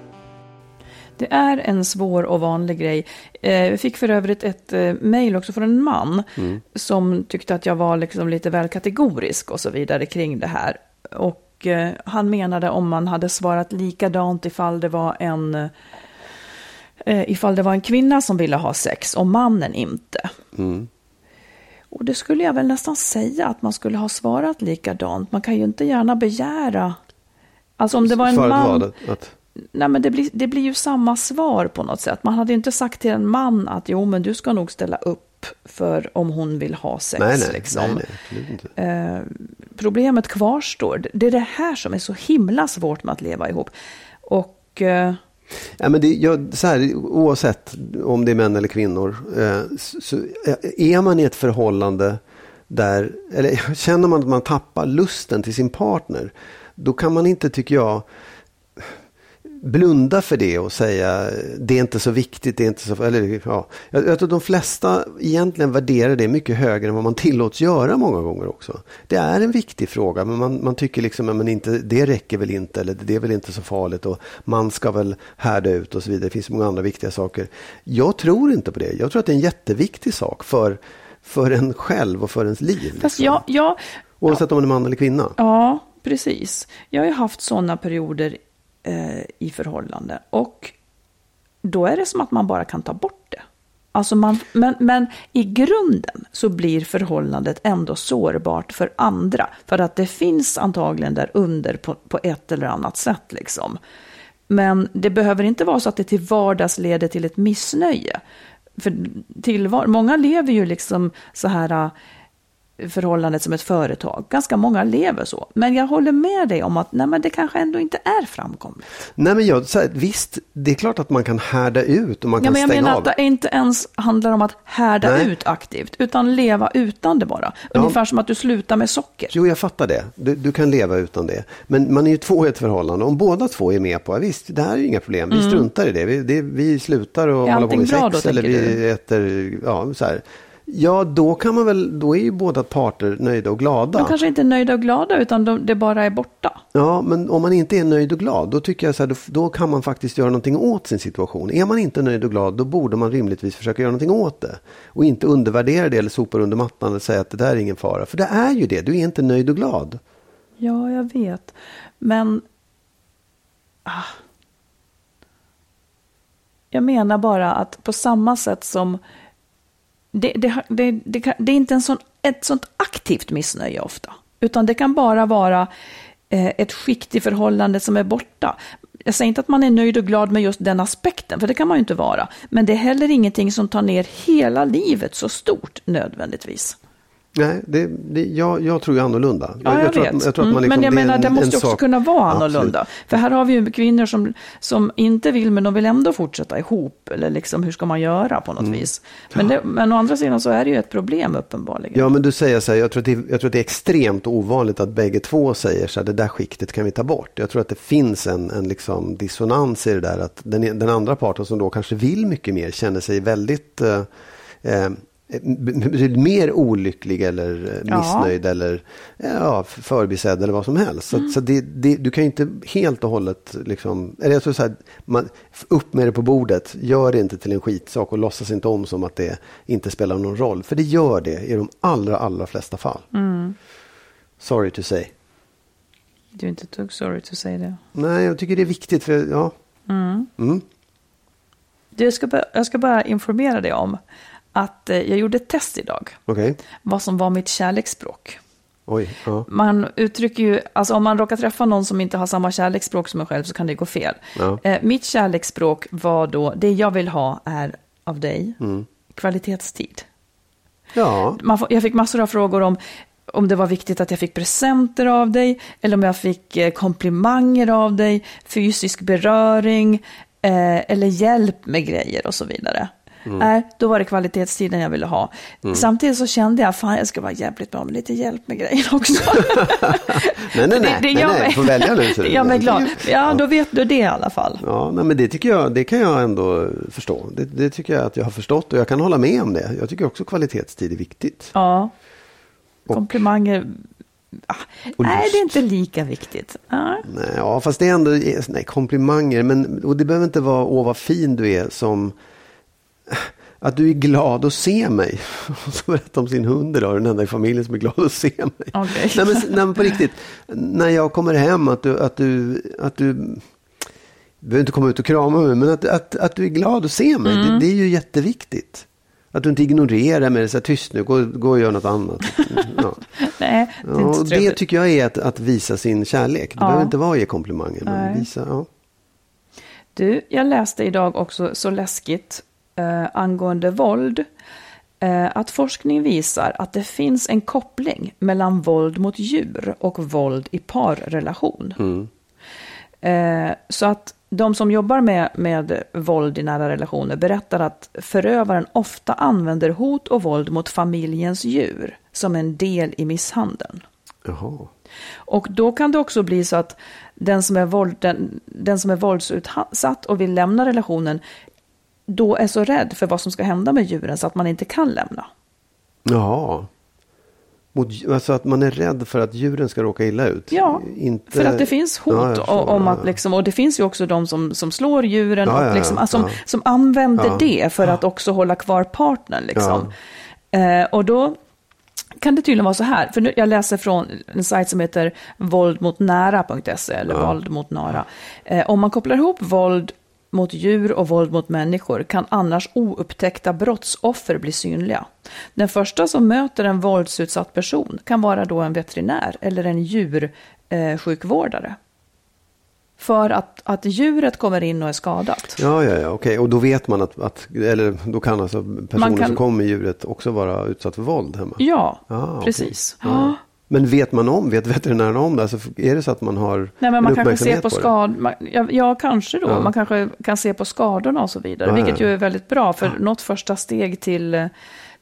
Det är en svår och vanlig grej. Jag eh, fick för övrigt ett eh, mejl också från en man mm. som tyckte att jag var liksom lite väl kategorisk och så vidare kring det här. Och eh, han menade om man hade svarat likadant ifall det var en ifall det var en kvinna som ville ha sex och mannen inte. Mm. Och det skulle jag väl nästan säga att man skulle ha svarat likadant. Man kan ju inte gärna begära... Alltså om det var en man... var det, att, Nej, men det blir, det blir ju samma svar på något sätt. Man hade inte sagt till en man att jo, men du ska nog ställa upp för om hon vill ha sex. nej, nej, liksom. nej, nej. Eh, problemet kvarstår. Det är det här som är så himla svårt med att leva ihop. Och eh, Ja, men det, jag, så här, oavsett om det är män eller kvinnor, eh, så, så är man i ett förhållande där, eller känner man att man tappar lusten till sin partner, då kan man inte, tycker jag, blunda för det och säga det är inte så viktigt, det är inte så... Eller, ja. jag, jag tror att de flesta egentligen värderar det mycket högre än vad man tillåts göra många gånger också. Det är en viktig fråga, men man, man tycker liksom att inte, det räcker väl inte, eller det är väl inte så farligt och man ska väl härda ut och så vidare. Det finns många andra viktiga saker. Jag tror inte på det. Jag tror att det är en jätteviktig sak för, för en själv och för ens liv. fast liksom. jag, jag, Oavsett om man är man eller kvinna. Ja, precis. Jag har ju haft sådana perioder eh, i förhållande. Och då är det som att man bara kan ta bort det. Alltså man, men, men i grunden så blir förhållandet ändå sårbart för andra. För att det finns antagligen där under på, på ett eller annat sätt. Liksom. Men det behöver inte vara så att det till vardags leder till ett missnöje. För tillvar, många lever ju liksom så här förhållandet som ett företag. Ganska många lever så. Men jag håller med dig om att nej, men det kanske ändå inte är framkomligt. Nej men jag, här, visst, det är klart att man kan härda ut och man Ja, kan men jag stänga menar av. att det inte ens handlar om att härda Nej. ut aktivt, utan leva utan det bara. Ungefär som att du slutar med socker. Jo, jag fattar det. Du, du kan leva utan det. Men man är ju två i ett förhållande. Om båda två är med på, ja, visst, det här är ju inga problem. Vi struntar i det. Vi, det, vi slutar och Mm. Hålla på med sex. då, eller vi du? äter, ja, så här. Ja, då kan man väl, då är ju båda parter nöjda och glada. De kanske inte är nöjda och glada, utan de, det bara är borta. Ja, men om man inte är nöjd och glad, då tycker jag så här, då, då kan man faktiskt göra någonting åt sin situation. Är man inte nöjd och glad, då borde man rimligtvis försöka göra någonting åt det. Och inte undervärdera det eller sopa under mattan och säga att det där är ingen fara. För det är ju det, du är inte nöjd och glad. Ja, jag vet. Men... Ah. Jag menar bara att på samma sätt som... Det, det, det, det, kan, det är inte en sån, ett sånt aktivt missnöje ofta. Utan det kan bara vara eh, ett skikt i förhållandet som är borta. Jag säger inte att man är nöjd och glad med just den aspekten, för det kan man ju inte vara. Men det är heller ingenting som tar ner hela livet så stort nödvändigtvis. Nej, det, det, jag, jag tror ju annorlunda. Ja, jag, tror vet. Att, jag tror att Mm, man liksom, men jag menar, en- det en måste också sak- kunna vara Absolut. annorlunda. För här har vi ju kvinnor som, som inte vill, men de vill ändå fortsätta ihop. Eller liksom, hur ska man göra på något Mm. vis? Men, det, men å andra sidan så är det ju ett problem uppenbarligen. Ja, men du säger så här, jag tror, att det, jag tror att det är extremt ovanligt att bägge två säger så här, det där skiktet kan vi ta bort. Jag tror att det finns en, en liksom dissonans i det där, att den, den andra parten som då kanske vill mycket mer känner sig väldigt eh, eh, mer olycklig eller eh, Ja. missnöjd eller ja, förbisedd eller vad som helst. Så, så det, det, du kan ju inte helt och hållet, liksom, eller jag tror så här, man, upp med det på bordet, gör det inte till en skitsak och låtsas inte om som att det inte spelar någon roll. För det gör det i de allra, allra flesta fall. Sorry to say. Du är inte ett dugg sorry to say det. Nej, jag tycker det är viktigt för, ja. Mm. Du, Jag ska, jag ska bara informera dig om att eh, jag gjorde ett test idag. Okej, Vad som var mitt kärleksspråk. oj, ja. Man uttrycker ju, alltså om man råkar träffa någon som inte har samma kärleksspråk som en själv så kan det gå fel. Ja. Eh, mitt kärleksspråk var då, det jag vill ha är av dig, Mm. kvalitetstid. Ja, Man jag fick massor av frågor om om det var viktigt att jag fick presenter av dig, eller om jag fick eh, komplimanger av dig, fysisk beröring, eh, eller hjälp med grejer och så vidare. Mm. Nej, då var det kvalitetstiden jag ville ha. Samtidigt så kände jag, fan jag ska vara jävligt bra med lite hjälp med grejer också. nej, nej, nej, nej, gör nej, mig- du får välja nu. det gör mig glad. Ja, då vet du det i alla fall. Ja, nej, men det tycker jag, det kan jag ändå förstå. Det, det tycker jag att jag har förstått och jag kan hålla med om det. Jag tycker också kvalitetstid är viktigt. Ja. Komplimanger. Ah, Och nej, det är inte lika viktigt. Nej. Nej, ja, fast det är ändå nej, komplimanger. Men, och det behöver inte vara åh vad fin du är som att du är glad att se mig. Och så berätta om sin hund idag, den enda i familjen som är glad att se mig. Okej. Nej, men, nej, men på riktigt, när jag kommer hem att du, att du, att du du behöver inte komma ut och krama mig, men att, att, att du är glad att se mig, det, det är ju jätteviktigt. Att du inte ignorerar mig, så här, tyst nu, gå, gå och gör något annat. Ja. Nej, det är Ja, det tycker jag är att, att visa sin kärlek. Det Ja. behöver inte vara att ge komplimanger. Men Nej. visa, ja. Du, jag läste idag också så läskigt eh, angående våld. Eh, att forskning visar att det finns en koppling mellan våld mot djur och våld i parrelation. Eh, så att de som jobbar med, med våld i nära relationer berättar att förövaren ofta använder hot och våld mot familjens djur som en del i misshandeln. Jaha. Och då kan det också bli så att den som är, våld, den, den som är våldsutsatt och vill lämna relationen då är så rädd för vad som ska hända med djuren så att man inte kan lämna. Jaha. Mot, alltså att man är rädd för att djuren ska råka illa ut? Ja, inte... För att det finns hot Ja, förstår. om Ja, att ja. liksom, och det finns ju också de som, som slår djuren Ja, ja, och ja, liksom, alltså, ja. som, som använder Ja. det för att också hålla kvar partnern. Liksom. Eh, och då kan det tydligen vara så här, för nu, jag läser från en sajt som heter våldmotnära.se eller våld mot Nara. Eh, om man kopplar ihop våld mot djur och våld mot människor kan annars oupptäckta brottsoffer bli synliga. Den första som möter en våldsutsatt person kan vara då en veterinär eller en djursjukvårdare. Sjukvårdare. För att, att djuret kommer in och är skadat. Ja, ja, ja, okej. Och då vet man att, att eller då kan alltså personen kan- som kommer med djuret också vara utsatt för våld hemma? Ja, Ah, precis. Ja. Ja. Men vet man om, vet veterinären om det? Alltså, är det så att man har Nej, men en man kanske ser på det? skador. Ja, ja, kanske då. Ja. Man kanske kan se på skadorna och så vidare. Ja, vilket ja. ju är väldigt bra. För något första steg till,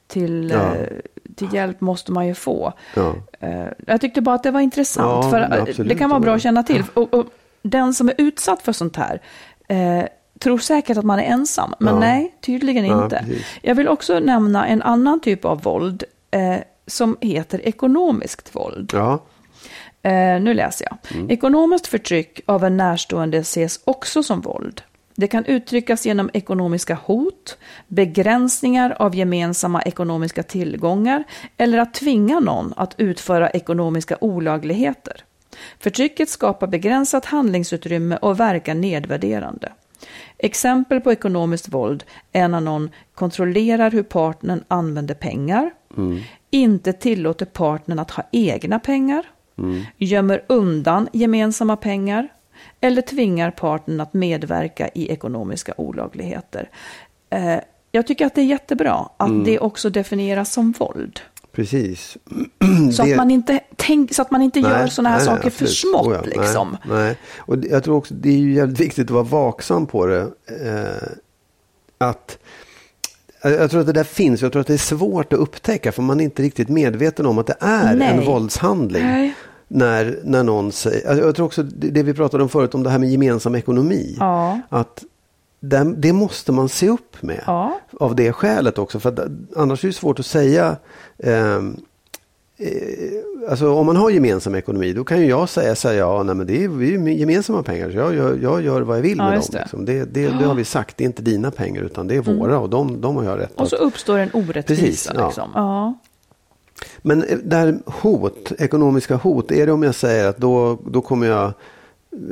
till, Ja. eh, till hjälp måste man ju få. Ja. Eh, Jag tyckte bara att det var intressant. Ja, för det eh, absolut, det kan vara bra att känna till. Och, och den som är utsatt för sånt här eh, tror säkert att man är ensam. Men Ja. nej, tydligen Ja, inte. Jag vill också nämna en annan typ av våld. Eh, som heter ekonomiskt våld. Ja, Eh, nu läser jag. Ekonomiskt förtryck av en närstående ses också som våld. Det kan uttryckas genom ekonomiska hot, begränsningar av gemensamma ekonomiska tillgångar eller att tvinga någon att utföra ekonomiska olagligheter. Förtrycket skapar begränsat handlingsutrymme och verkar nedvärderande. Exempel på ekonomiskt våld är när någon kontrollerar hur partnern använder pengar, inte tillåter partnern att ha egna pengar, gömmer undan gemensamma pengar eller tvingar partnern att medverka i ekonomiska olagligheter. Eh, jag tycker att det är jättebra att det också definieras som våld. precis. Så, Det- att man inte tänk, så att man inte gör Nej, sådana här nej, nej, saker för absolut. smått. Oh ja, nej, liksom. Nej, Och det- jag tror också det är ju jävligt viktigt att vara vaksam på det. Eh, att jag tror att det där finns. Jag tror att det är svårt att upptäcka för man är inte riktigt medveten om att det är Nej. en våldshandling. Nej. När, när någon säger, alltså jag tror också det, vi pratade om förut om det här med gemensam ekonomi. Ja. Att det, det måste man se upp med. Ja. Av det skälet också. För att, annars är det svårt att säga. eh, alltså om man har gemensam ekonomi då kan ju jag säga så här, ja nej, men det är, är gemensamma pengar. Så jag, gör- jag gör vad jag vill Ja, med dem. det. Liksom. Det, det, det har vi sagt, det är inte dina pengar utan det är våra och de, de har jag rätt Och så att- uppstår en orättvisa. Precis, ja. liksom. ja. Men eh, där hot, ekonomiska hot, är det om jag säger att då, då kommer jag eh,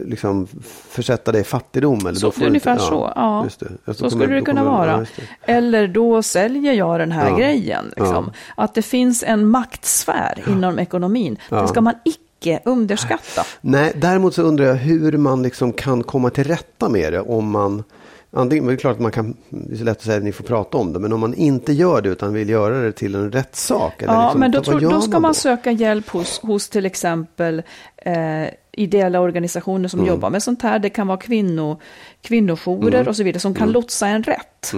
liksom försätta dig i fattigdom? Eller Så, då får du ungefär inte, så. Ja. Just det. Alltså, Så skulle det kunna vara. ja, det. Eller då säljer jag den här Ja. grejen. Liksom. Att det finns en maktsfär inom ekonomin. Det ska man icke underskatta. Nej, däremot så undrar jag hur man liksom kan komma till rätta med det om man Antingen, det är klart att man kan, det är så lätt att säga att ni får prata om det, men om man inte gör det utan vill göra det till en rättssak. Eller Ja, liksom, men då, tror, då ska man då? söka hjälp hos, hos till exempel eh, ideella organisationer Mm. som jobbar med sånt här. Det kan vara kvinno, kvinnojourer Mm. och så vidare som kan lotsa en rätt.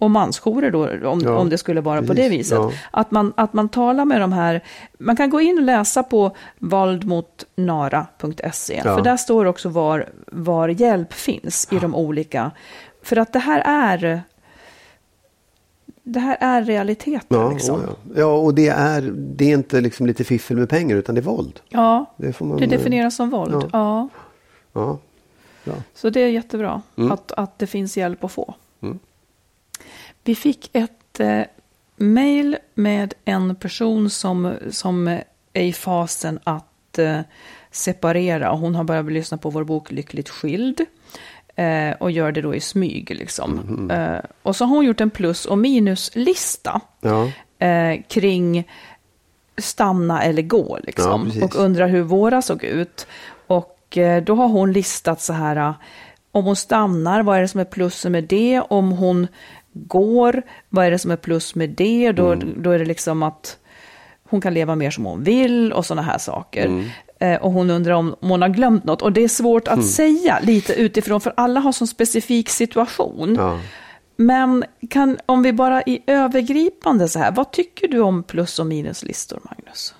Och mansjourer då, om, Ja, om det skulle vara på det precis, viset. ja. Att, man, att man talar med de här, man kan gå in och läsa på våldmotnara.se. Ja. För där står också var, var hjälp finns i de olika. För att det här är, det här är realiteter. Ja, liksom. oh ja. ja, och det är, det är inte liksom lite fiffel med pengar utan det är våld. Ja, Det man, det definieras som våld. ja. Ja. Ja. Så det är jättebra Mm. att, att det finns hjälp att få. Mm. Vi fick ett eh, mejl med en person som, som är i fasen att eh, separera. Och hon har börjat lyssna på vår bok Lyckligt skild. Eh, och gör det då i smyg liksom. Eh, och så har hon gjort en plus och minuslista Ja. eh, kring stanna eller gå Ja, liksom. precis. och undrar hur våra såg ut. Och eh, då har hon listat så här, eh, om hon stannar, vad är det som är plus med det? Om hon går, vad är det som är plus med det? Då, Mm. då är det liksom att hon kan leva mer som hon vill och sådana här saker. Eh, och hon undrar om, om hon har glömt något. Och det är svårt att Mm. säga lite utifrån, för alla har sån specifik situation. Ja. Men kan, om vi bara i övergripande så här, vad tycker du om plus och minuslistor, Magnus?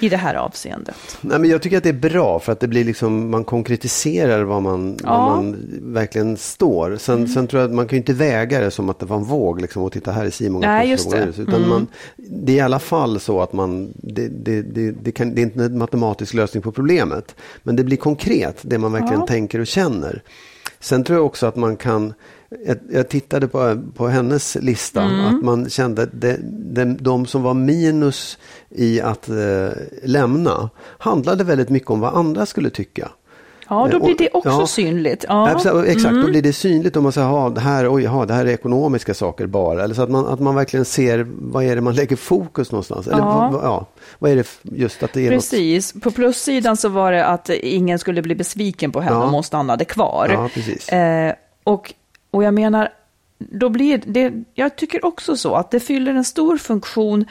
I det här avseendet. Nej, men jag tycker att det är bra för att det blir liksom, man konkretiserar vad man, Ja. Mm. vad man verkligen står. Sen, sen tror jag att man kan ju inte väga det som att det var en våg liksom, och titta här är Simon. Nej, just det. Utan Mm. man, det är i alla fall så att man, det, det, det, det, kan, det är inte en matematisk lösning på problemet. Men det blir konkret, det man verkligen Ja. tänker och känner. Sen tror jag också att man kan, jag, jag tittade på, på hennes lista, Mm. att man kände att det, det, de som var minus i att eh, lämna handlade väldigt mycket om vad andra skulle tycka. Ja, då Eh, blir det också ja. synligt. Ja. Ja. Mm. Exakt, då blir det synligt om man säger, "Ha, det här, oj, ja, det här är ekonomiska saker bara. Eller så att man, att man verkligen ser, vad är det man lägger fokus någonstans? Eller, Ja. vad, ja, vad är det just att det är något... Precis. På plussidan så var det att ingen skulle bli besviken på henne Ja. om hon stannade kvar. Ja, precis. Eh, och, och jag menar, då blir det, jag tycker också så att det fyller en stor funktion.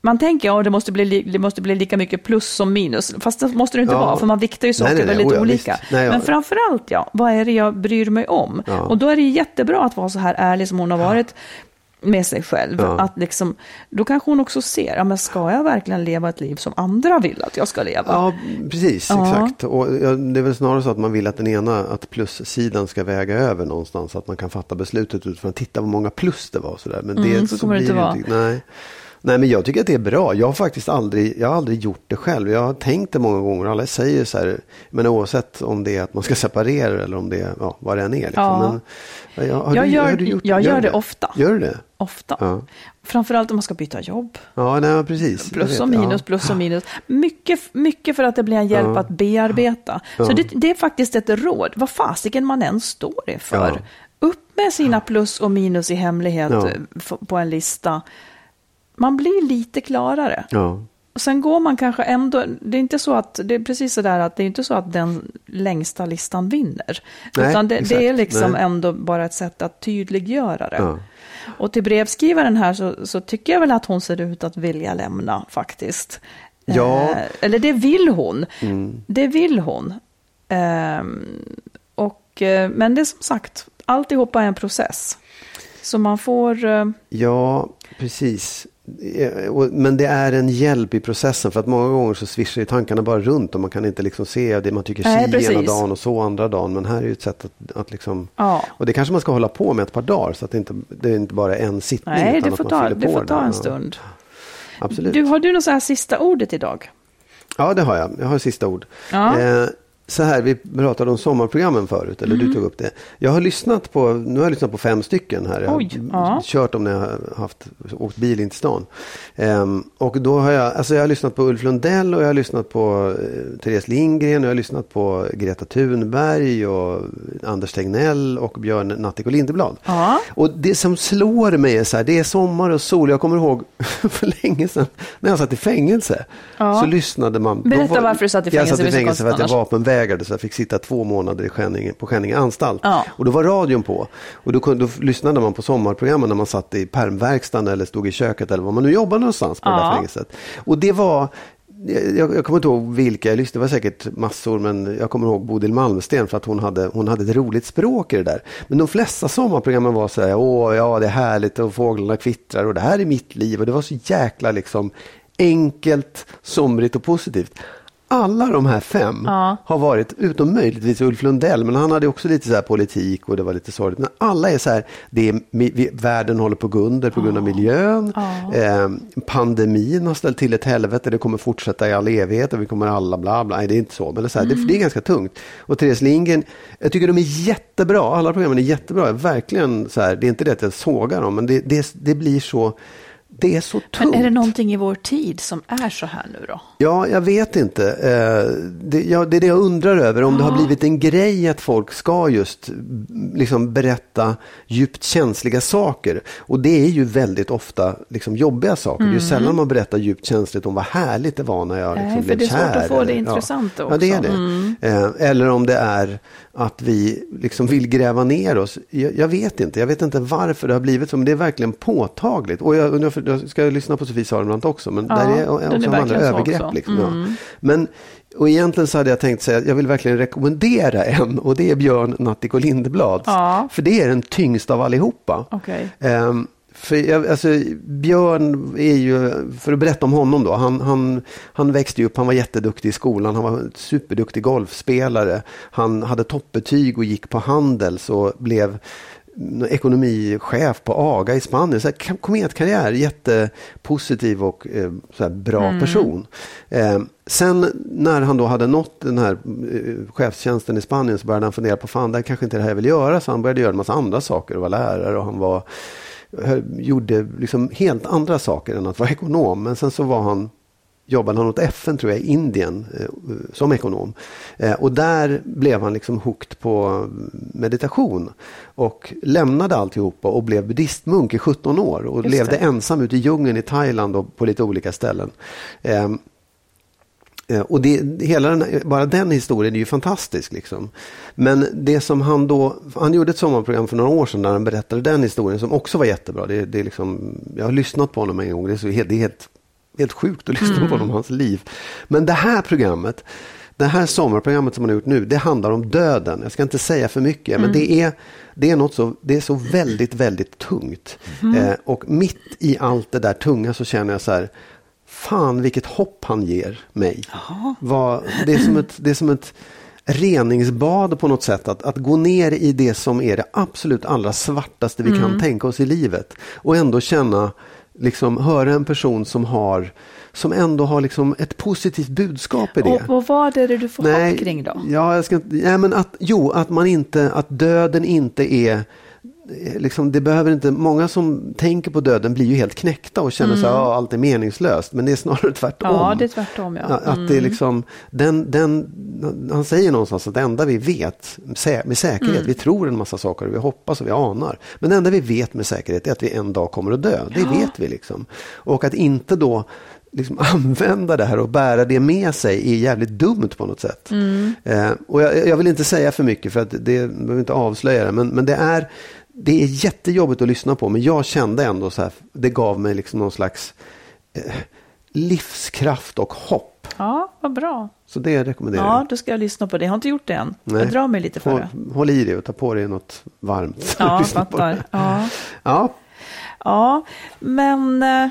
Man tänker att ja, det, måste bli, li- det måste bli lika mycket plus som minus. Fast det måste det inte Ja. vara, för man viktar ju Nej, saker nej, nej. väldigt Oh ja, olika. Nej, ja. Men framför allt, ja, vad är det jag bryr mig om? Ja. Och då är det jättebra att vara så här ärlig som hon har varit med sig själv. Ja. Att liksom, då kanske hon också ser, ja, men ska jag verkligen leva ett liv som andra vill att jag ska leva? Ja, precis, Ja. exakt. Och det är väl snarare så att man vill att den ena, att plussidan ska väga över någonstans. Så att man kan fatta beslutet utifrån att titta vad många plus det var. Sådär. Men Mm, så kommer det inte vara. ju nej. Nej, men jag tycker att det är bra. Jag har faktiskt aldrig, jag har aldrig gjort det själv. Jag har tänkt det många gånger. Alla säger så här, men oavsett om det är att man ska separera eller om det är, ja, vad det än är. Liksom. Ja. Men, ja, har Jag du, gör- har du gjort, jag gör det ofta. Gör du det? Ofta. Ja. Framförallt om man ska byta jobb. Ja, nej, precis. Plus och minus, Ja. plus och minus. Mycket, mycket för att det blir en hjälp Ja. att bearbeta. Så det, det är faktiskt ett råd, vad fasiken man än står inför. Upp med sina plus och minus i hemlighet på en lista. Man blir lite klarare. Ja. Och sen går man kanske ändå, det är inte så att, det är precis så där att det är inte så att den längsta listan vinner. Nej, utan det, det är liksom Nej. ändå bara ett sätt att tydliggöra det. Ja. Och till brevskrivaren här så, så tycker jag väl att hon ser ut att vilja lämna faktiskt. Ja. Eh, eller det vill hon. Mm. Det vill hon. Ehm, och, eh, men det är som sagt, alltihopa är en process. Så man får... eh, Ja, precis. Eh, Men det är en hjälp i processen för att många gånger så svischar ju tankarna bara runt och man kan inte liksom se det man tycker Nej, si precis. ena dagen och så andra dagen. Men här är ju ett sätt att, att liksom... Ja. Och det kanske man ska hålla på med ett par dagar så att det inte det är inte bara en sittning. Nej, utan det att får man ta, det får ta en Ja, stund. Absolut. Du, har du något så här sista ordet idag? Ja, det har jag. Jag har sista ord. Ja. Eh, så här, vi pratade om sommarprogrammen förut, eller Mm. du tog upp det. Jag har lyssnat på, nu har jag lyssnat på fem stycken här. Jag Oj, har ja. kört dem när jag har haft, åkt bil in till stan. Ehm, och då har jag, alltså jag har lyssnat på Ulf Lundell och jag har lyssnat på eh, Therese Lindgren och jag har lyssnat på Greta Thunberg och Anders Tegnell och Björn Natthik och Lindeblad. Ja. Och det som slår mig är så här, det är sommar och sol. Jag kommer ihåg för länge sedan när jag satt i fängelse. Ja. Så lyssnade man. Berätta var- varför du satt i Jag fängelse, satt i fängelse för att jag vapenvägrade så jag fick sitta två månader i Skänninge, på Skänninge anstalt. Ja. Och då var radion på. Och då, kunde, då lyssnade man på sommarprogrammen när man satt i permverkstan eller stod i köket eller var man nu jobbade någonstans på det Ja. där fängelset. Och det var jag, jag kommer inte ihåg vilka jag lyssnade, det var säkert massor, men jag kommer ihåg Bodil Malmsten för att hon hade, hon hade ett roligt språk i det där. Men de flesta sommarprogrammen var så här, åh ja det är härligt och fåglarna kvittrar och det här är mitt liv och det var så jäkla liksom enkelt, somrigt och positivt. Alla de här fem Ja. har varit, utom möjligtvis Ulf Lundell, men han hade också lite så här politik och det var lite sorgligt. Men alla är så här, det är, vi, världen håller på att gå under på grund av miljön. Eh, pandemin har ställt till ett helvete, det kommer fortsätta i all evighet och vi kommer alla bla bla. Nej, det är inte så, men det är, så här, det, det är ganska tungt. Och Therese Lindgren, jag tycker de är jättebra, alla programmen är jättebra. Verkligen så här, det är inte det att jag sågar dem, men det, det, det blir så, det är så tungt. Men är det någonting i vår tid som är så här nu då? Ja, jag vet inte. Eh, det, ja, det är det jag undrar över. Om det har blivit en grej att folk ska just liksom berätta djupt känsliga saker. Och det är ju väldigt ofta liksom jobbiga saker. Det är ju sällan man berättar djupt känsligt om vad härligt det var när jag liksom Nej, blev det är svårt kär. att få det eller- intressant ja. också. Ja, det är det. Mm. Eh, Eller om det är att vi liksom vill gräva ner oss. Jag, jag vet inte. Jag vet inte varför det har blivit så. Men det är verkligen påtagligt. Och jag, jag ska lyssna på Sofie Sarenbrant också. Men Ja, där är också andra verkligen så övergrepp. också. Liksom, ja. Mm. Men och egentligen så hade jag tänkt säga att jag vill verkligen rekommendera en. Och det är Björn Natthiko Lindblads. Ja. För det är den tyngsta av allihopa. Okej. Ehm, för jag, alltså, Björn är ju, för att berätta om honom då, han, han, han växte ju upp, han var jätteduktig i skolan, han var en superduktig golfspelare, han hade toppbetyg och gick på Handels och blev ekonomichef på AGA i Spanien. Så här, kometkarriär, jättepositiv och eh, så här, bra person. Eh, sen när han då hade nått den här eh, chefstjänsten i Spanien så började han fundera på, fan det här kanske inte är det här jag vill göra. Så han började göra en massa andra saker och var lärare och han var, gjorde liksom helt andra saker än att vara ekonom. Men sen så var han jobbade han åt FN tror jag i Indien eh, som ekonom. Eh, och där blev han liksom hooked på meditation. Och lämnade alltihopa och blev buddhistmunk i 17 år. Och Just levde det. ensam ute i djungeln i Thailand och på lite olika ställen. Eh, Eh, Och det, hela den, bara den historien är ju fantastisk. Liksom. Men det som han då, han gjorde ett sommarprogram för några år sedan där han berättade den historien som också var jättebra. Det, det är liksom, jag har lyssnat på honom en gång, det är, så, det är helt, helt sjukt att lyssna på honom, hans liv. Men det här programmet, det här sommarprogrammet som han har gjort nu, det handlar om döden. Jag ska inte säga för mycket, men det är, det är något så, det är så väldigt, väldigt tungt. Eh, och mitt i allt det där tunga så känner jag så här, fan vilket hopp han ger mig. Vad, det, är som ett, det är som ett reningsbad på något sätt. Att, att gå ner i det som är det absolut allra svartaste vi kan tänka oss i livet. Och ändå känna, liksom höra en person som har som ändå har liksom ett positivt budskap i det. Och, och vad är det du får hopp kring då? Ja, jag ska, ja, men att, jo, att man inte, att döden inte är Liksom, det behöver inte, många som tänker på döden blir ju helt knäckta och känner så här, "Ja, allt är meningslöst. Men det är snarare tvärtom. Ja, det är tvärtom, ja. Ja, Att det är liksom, den, den, han säger någonstans att det enda vi vet med säkerhet, Mm. vi tror en massa saker och vi hoppas och vi anar. Men det enda vi vet med säkerhet är att vi en dag kommer att dö. Det vet vi liksom. Och att inte då liksom använda det här och bära det med sig är jävligt dumt på något sätt. Mm. Eh, och jag, jag vill inte säga för mycket för att det behöver inte avslöja det. Men, men det, är, det är jättejobbigt att lyssna på. Men jag kände ändå så här, det gav mig liksom någon slags eh, livskraft och hopp. Ja, vad bra. Så det rekommenderar Ja, jag. då ska jag lyssna på det. Jag har inte gjort det än. Nej. Jag drar mig lite för Håll, det. håll i dig och ta på dig något varmt. Ja, fattar. Ja. Ja, ja, men eh,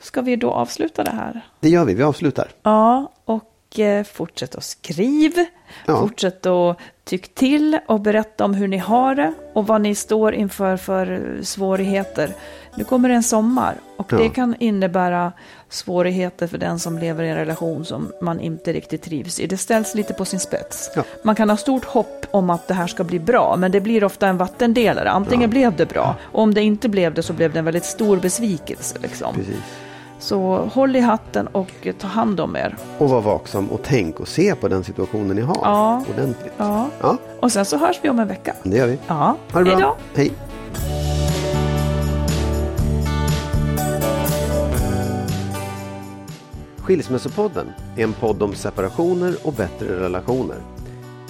ska vi då avsluta det här? det gör vi. Vi avslutar. Ja, och eh, fortsätt att skriv. Ja. Fortsätt att tyck till och berätta om hur ni har det och vad ni står inför för svårigheter. Nu kommer det en sommar och Ja. det kan innebära svårigheter för den som lever i en relation som man inte riktigt trivs i. Det ställs lite på sin spets. Ja. Man kan ha stort hopp om att det här ska bli bra, men det blir ofta en vattendelare. Antingen blev det bra, och om det inte blev det så blev det en väldigt stor besvikelse. Liksom. Precis. Så håll i hatten och ta hand om er. Och var vaksam och tänk och se på den situationen ni har. Ja. Ordentligt. Ja. Ja, Och sen så hörs vi om en vecka. det gör vi. Ja, Ha det bra. hej då. Hej. Skilsmässopodden är en podd om separationer och bättre relationer.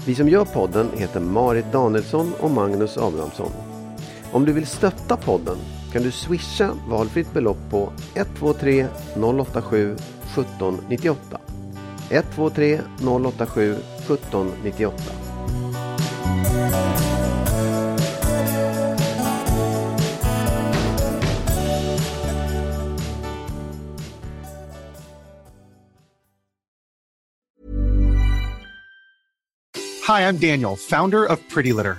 Vi som gör podden heter Marit Danielsson och Magnus Abrahamsson. Om du vill stötta podden kan du swisha valfritt belopp på 123 087 1798. 123 087 1798. Hi, I'm Daniel, founder of Pretty Litter.